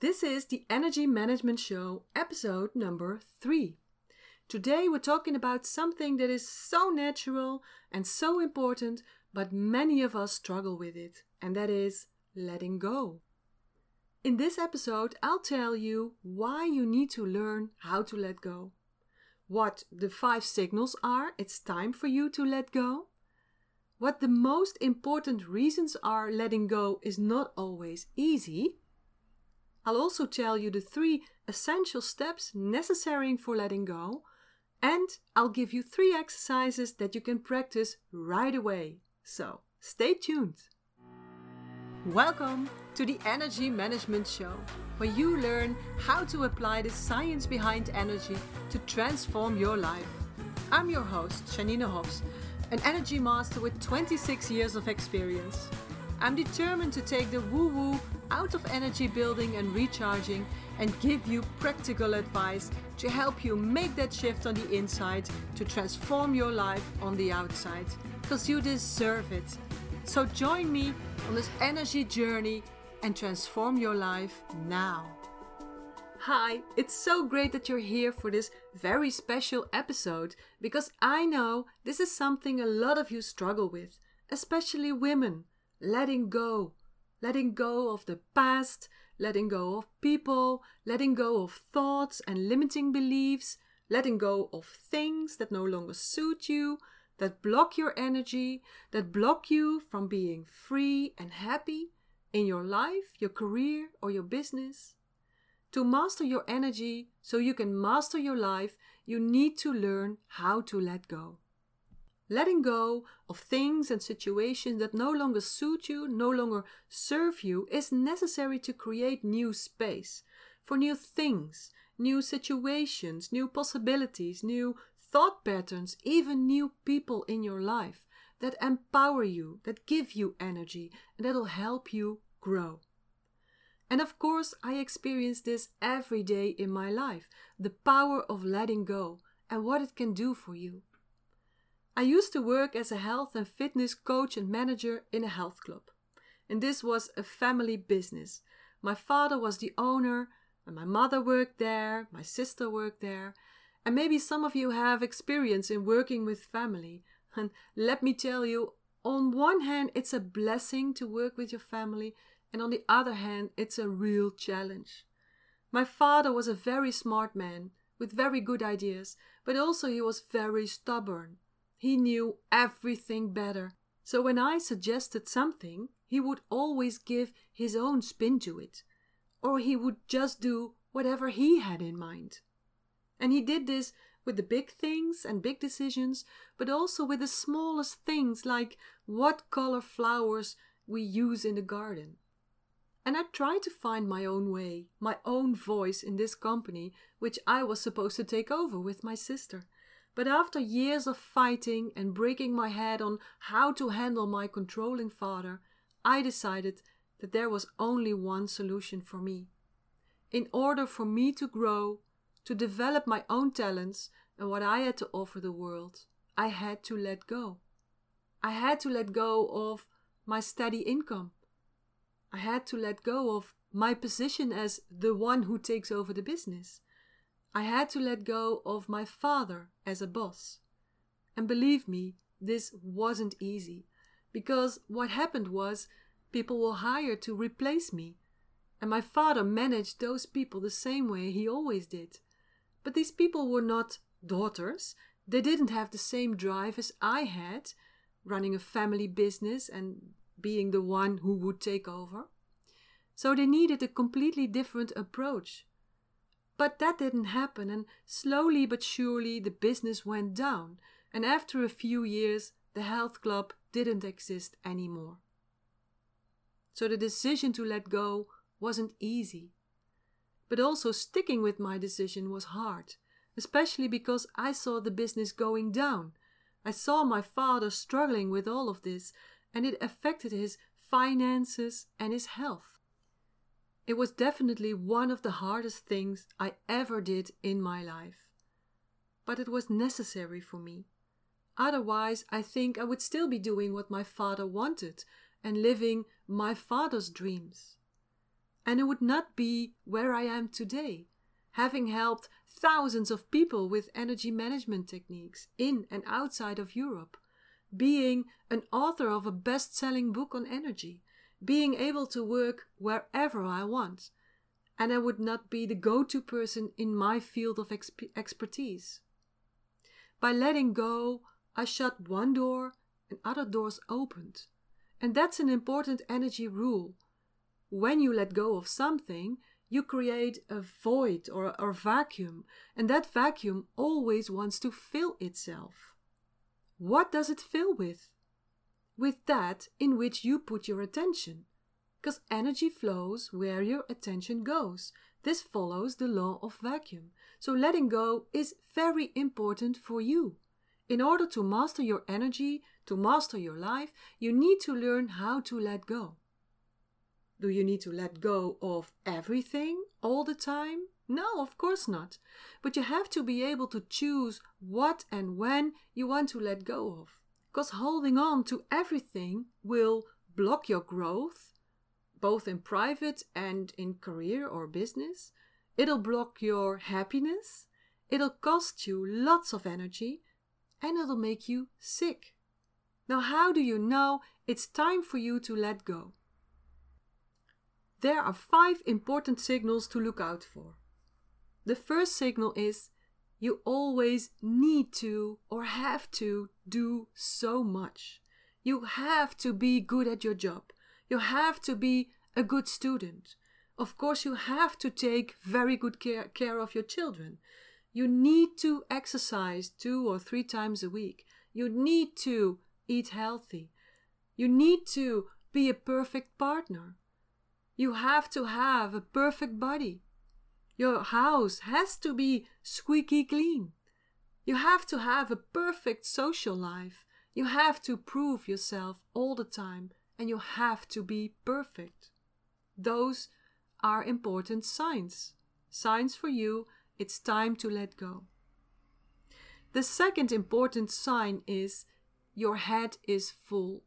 This is the Energy Management Show, episode number three. Today we're talking about something that is so natural and so important, but many of us struggle with it, and that is letting go. In this episode, I'll tell you why you need to learn how to let go, what the five signals are it's time for you to let go, what the most important reasons are letting go is not always easy. I'll also tell you the three essential steps necessary for letting go, and I'll give you three exercises that you can practice right away. So stay tuned. Welcome to the Energy Management Show, where you learn how to apply the science behind energy to transform your life. I'm your host, Janine Hofs, an energy master with 26 years of experience. I'm determined to take the woo woo out of energy building and recharging and give you practical advice to help you make that shift on the inside to transform your life on the outside. Because you deserve it. So join me on this energy journey and transform your life now. Hi, it's so great that you're here for this very special episode because I know this is something a lot of you struggle with, especially women. Letting go. Letting go of the past, letting go of people, letting go of thoughts and limiting beliefs, letting go of things that no longer suit you, that block your energy, that block you from being free and happy in your life, your career, or your business. To master your energy so you can master your life, you need to learn how to let go. Letting go of things and situations that no longer suit you, no longer serve you, is necessary to create new space for new things, new situations, new possibilities, new thought patterns, even new people in your life that empower you, that give you energy, and that'll help you grow. And of course, I experience this every day in my life the power of letting go and what it can do for you. I used to work as a health and fitness coach and manager in a health club. And this was a family business. My father was the owner, and my mother worked there, my sister worked there. And maybe some of you have experience in working with family. And let me tell you, on one hand, it's a blessing to work with your family, and on the other hand, it's a real challenge. My father was a very smart man with very good ideas, but also he was very stubborn. He knew everything better. So when I suggested something, he would always give his own spin to it, or he would just do whatever he had in mind. And he did this with the big things and big decisions, but also with the smallest things like what color flowers we use in the garden. And I tried to find my own way, my own voice in this company, which I was supposed to take over with my sister. But after years of fighting and breaking my head on how to handle my controlling father, I decided that there was only one solution for me. In order for me to grow, to develop my own talents and what I had to offer the world, I had to let go. I had to let go of my steady income. I had to let go of my position as the one who takes over the business. I had to let go of my father as a boss. And believe me, this wasn't easy because what happened was people were hired to replace me. And my father managed those people the same way he always did. But these people were not daughters. They didn't have the same drive as I had, running a family business and being the one who would take over. So they needed a completely different approach. But that didn't happen, and slowly but surely the business went down, and after a few years, the health club didn't exist anymore. So the decision to let go wasn't easy. But also sticking with my decision was hard, especially because I saw the business going down. I saw my father struggling with all of this, and it affected his finances and his health. It was definitely one of the hardest things I ever did in my life. But it was necessary for me. Otherwise, I think I would still be doing what my father wanted and living my father's dreams. and I would not be where I am today, having helped thousands of people with energy management techniques in and outside of Europe, being an author of a best selling book on energy, being able to work wherever I want, and I would not be the go to person in my field of exp- expertise. By letting go, I shut one door and other doors opened. And that's an important energy rule. When you let go of something, you create a void or a vacuum, and that vacuum always wants to fill itself. What does it fill with? With that in which you put your attention. Because energy flows where your attention goes. This follows the law of vacuum. So letting go is very important for you. In order to master your energy, to master your life, you need to learn how to let go. Do you need to let go of everything all the time? No, of course not. But you have to be able to choose what and when you want to let go of. Because holding on to everything will block your growth, both in private and in career or business. It'll block your happiness. It'll cost you lots of energy and it'll make you sick. Now, how do you know it's time for you to let go? There are five important signals to look out for. The first signal is you always need to or have to do so much. You have to be good at your job. You have to be a good student. Of course, you have to take very good care, care of your children. You need to exercise two or three times a week. You need to eat healthy. You need to be a perfect partner. You have to have a perfect body. Your house has to be squeaky clean. You have to have a perfect social life. You have to prove yourself all the time and you have to be perfect. Those are important signs. Signs for you it's time to let go. The second important sign is your head is full.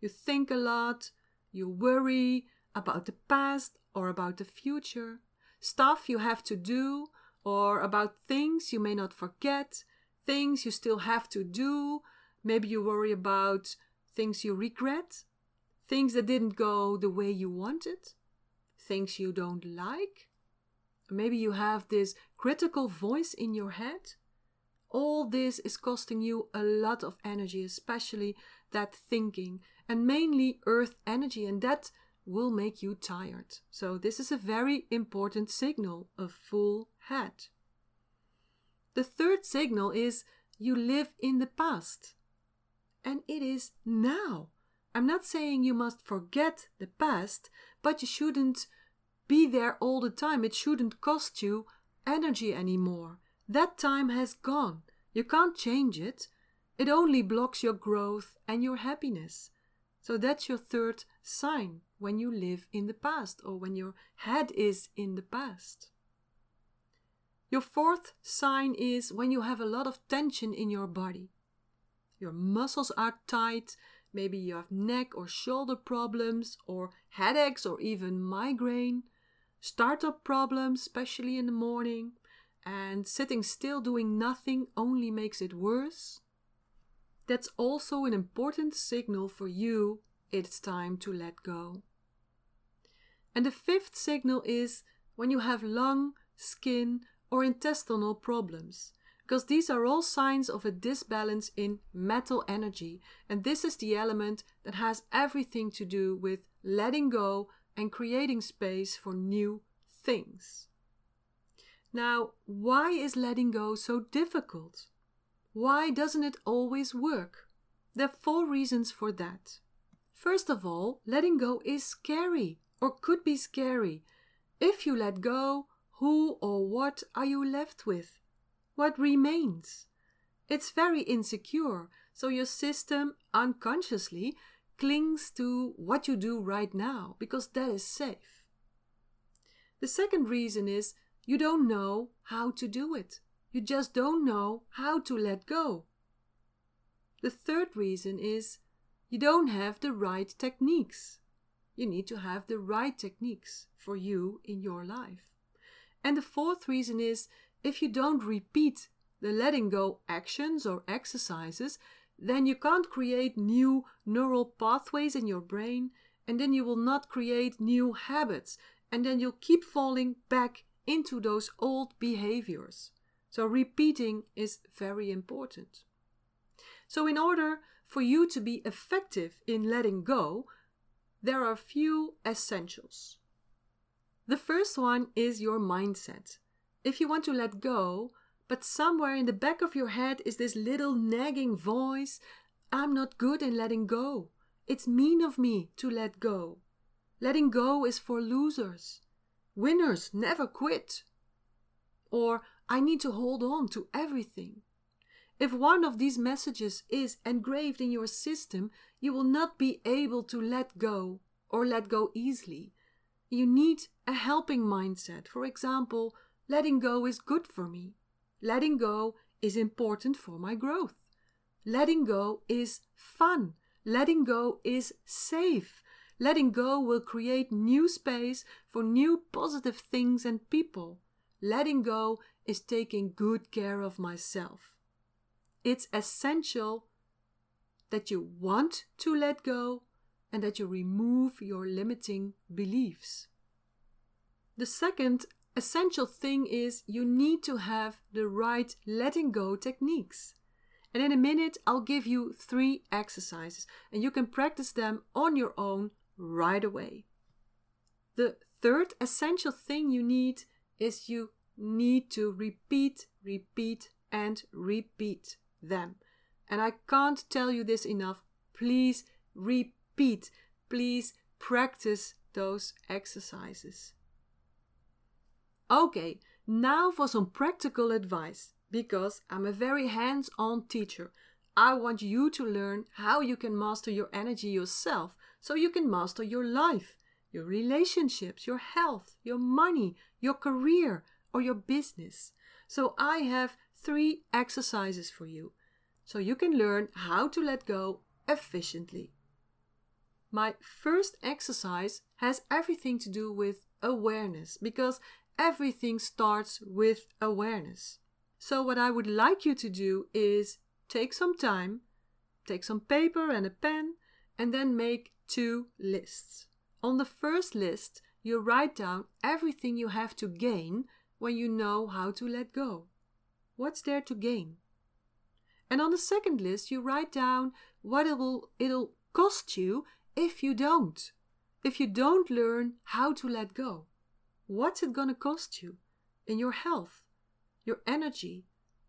You think a lot, you worry about the past or about the future, stuff you have to do, or about things you may not forget, things you still have to do. Maybe you worry about things you regret, things that didn't go the way you wanted, things you don't like, Maybe you have this critical voice in your head. All this is costing you a lot of energy, especially that thinking, and mainly earth energy, and that will make you tired. So, this is a very important signal of full head. The third signal is you live in the past, and it is now. I'm not saying you must forget the past, but you shouldn't be there all the time. It shouldn't cost you energy anymore. That time has gone. You can't change it. It only blocks your growth and your happiness. So that's your third sign when you live in the past or when your head is in the past. Your fourth sign is when you have a lot of tension in your body. Your muscles are tight, maybe you have neck or shoulder problems, or headaches, or even migraine. Startup problems, especially in the morning, and sitting still doing nothing only makes it worse, that's also an important signal for you. It's time to let go. And the fifth signal is when you have lung, skin, or intestinal problems, because these are all signs of a disbalance in metal energy, and this is the element that has everything to do with letting go and creating space for new things. Now, why is letting go so difficult? Why doesn't it always work? There are four reasons for that. First of all, letting go is scary or could be scary. If you let go, who or what are you left with? What remains? It's very insecure, so your system unconsciously clings to what you do right now because that is safe. The second reason is you don't know how to do it. You just don't know how to let go. The third reason is you don't have the right techniques. you need to have the right techniques for you in your life. And the fourth reason is if you don't repeat the letting go actions or exercises, then you can't create new neural pathways in your brain, and then you will not create new habits, and then you'll keep falling back into those old behaviors. So, repeating is very important. So, in order for you to be effective in letting go, there are a few essentials. The first one is your mindset. If you want to let go, but somewhere in the back of your head is this little nagging voice I'm not good in letting go. It's mean of me to let go. Letting go is for losers. Winners never quit. Or I need to hold on to everything. If one of these messages is engraved in your system, you will not be able to let go or let go easily. You need a helping mindset. For example, letting go is good for me. Letting go is important for my growth. Letting go is fun. Letting go is safe. Letting go will create new space for new positive things and people. Letting go is taking good care of myself. It's essential that you want to let go and that you remove your limiting beliefs. The second essential thing is you need to have the right letting go techniques. And in a minute, I'll give you three exercises, and you can practice them on your own right away. The third essential thing you need is you need to repeat, repeat, and repeat them. And I can't tell you this enough. Please repeat. Pete, please practice those exercises. Okay, now for some practical advice because I'm a very hands on teacher. I want you to learn how you can master your energy yourself so you can master your life, your relationships, your health, your money, your career, or your business. So I have three exercises for you so you can learn how to let go efficiently. My first exercise has everything to do with awareness because everything starts with awareness. So, what I would like you to do is take some time, take some paper and a pen, and then make two lists. On the first list, you write down everything you have to gain when you know how to let go. What's there to gain? And on the second list, you write down what it will it'll cost you if you don't. If you don't learn how to let go. What's it going to cost you in your health, your energy,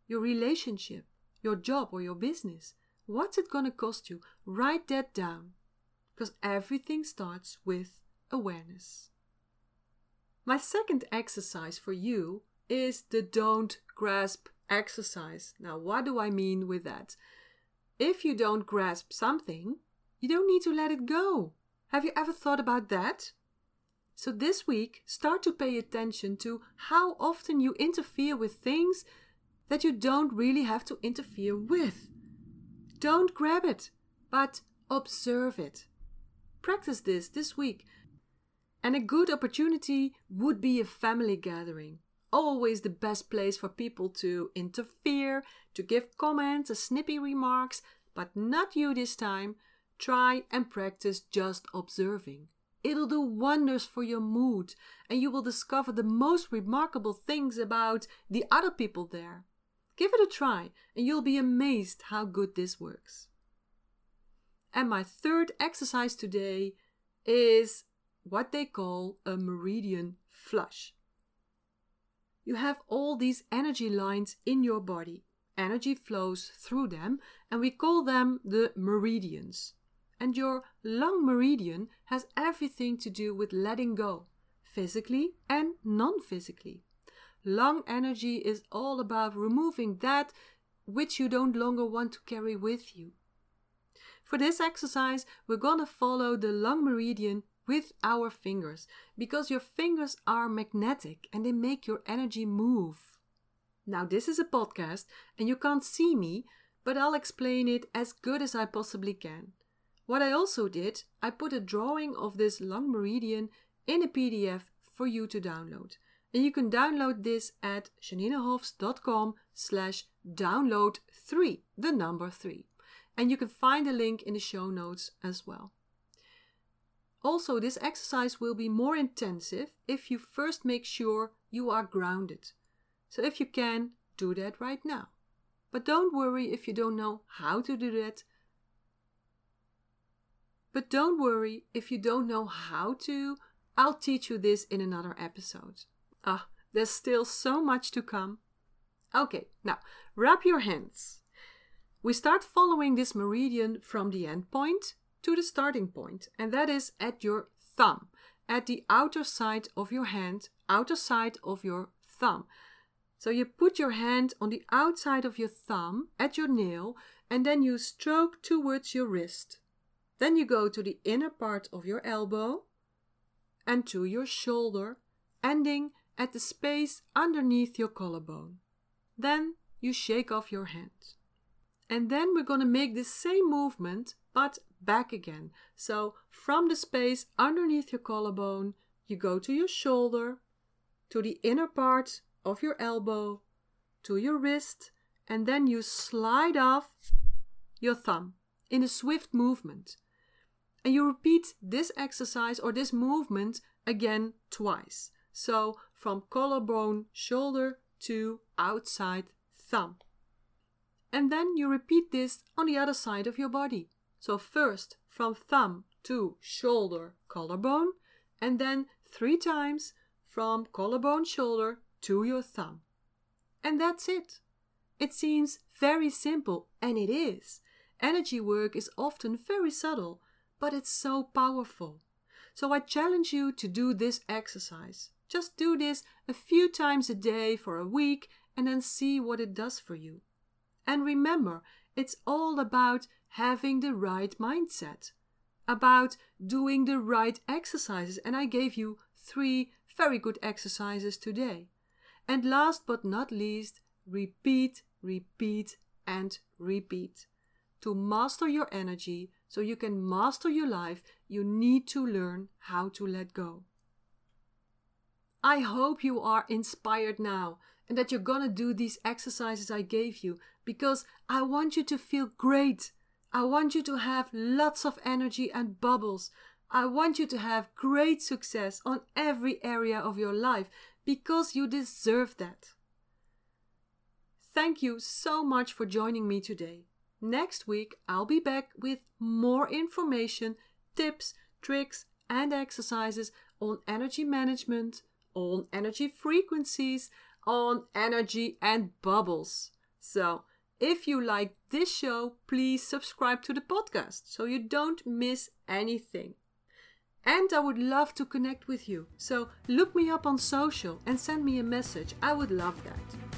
your relationship, your job or your business? What's it going to cost you? Write that down because everything starts with awareness. My second exercise for you is the don't grasp exercise. Now, what do I mean with that? If you don't grasp something, you don't need to let it go. Have you ever thought about that? So, this week, start to pay attention to how often you interfere with things that you don't really have to interfere with. Don't grab it, but observe it. Practice this this week. And a good opportunity would be a family gathering always the best place for people to interfere, to give comments, or snippy remarks, but not you this time. Try and practice just observing. It'll do wonders for your mood, and you will discover the most remarkable things about the other people there. Give it a try, and you'll be amazed how good this works. And my third exercise today is what they call a meridian flush you have all these energy lines in your body. Energy flows through them, and we call them the meridians. And your lung meridian has everything to do with letting go, physically and non physically. Lung energy is all about removing that which you don't longer want to carry with you. For this exercise, we're going to follow the lung meridian with our fingers because your fingers are magnetic and they make your energy move. Now, this is a podcast and you can't see me, but I'll explain it as good as I possibly can. What I also did, I put a drawing of this lung meridian in a PDF for you to download. And you can download this at janinehofs.com slash download 3, the number 3. And you can find the link in the show notes as well. Also, this exercise will be more intensive if you first make sure you are grounded. So if you can, do that right now. But don't worry if you don't know how to do that. But don't worry if you don't know how to. I'll teach you this in another episode. Ah, there's still so much to come. Okay, now wrap your hands. We start following this meridian from the end point to the starting point, and that is at your thumb, at the outer side of your hand, outer side of your thumb. So you put your hand on the outside of your thumb at your nail, and then you stroke towards your wrist. Then you go to the inner part of your elbow and to your shoulder, ending at the space underneath your collarbone. Then you shake off your hand. And then we're going to make the same movement but back again. So from the space underneath your collarbone, you go to your shoulder, to the inner part of your elbow, to your wrist, and then you slide off your thumb in a swift movement. And you repeat this exercise or this movement again twice. So from collarbone, shoulder to outside thumb. And then you repeat this on the other side of your body. So first from thumb to shoulder, collarbone, and then three times from collarbone, shoulder to your thumb. And that's it. It seems very simple, and it is. Energy work is often very subtle, but it's so powerful. So I challenge you to do this exercise. Just do this a few times a day for a week and then see what it does for you. And remember, it's all about having the right mindset, about doing the right exercises. And I gave you three very good exercises today. And last but not least, repeat, repeat, and repeat. To master your energy so you can master your life, you need to learn how to let go. I hope you are inspired now and that you're gonna do these exercises I gave you because I want you to feel great. I want you to have lots of energy and bubbles. I want you to have great success on every area of your life because you deserve that. Thank you so much for joining me today. Next week, I'll be back with more information, tips, tricks, and exercises on energy management, on energy frequencies, on energy and bubbles. So, if you like this show, please subscribe to the podcast so you don't miss anything. And I would love to connect with you. So look me up on social and send me a message. I would love that.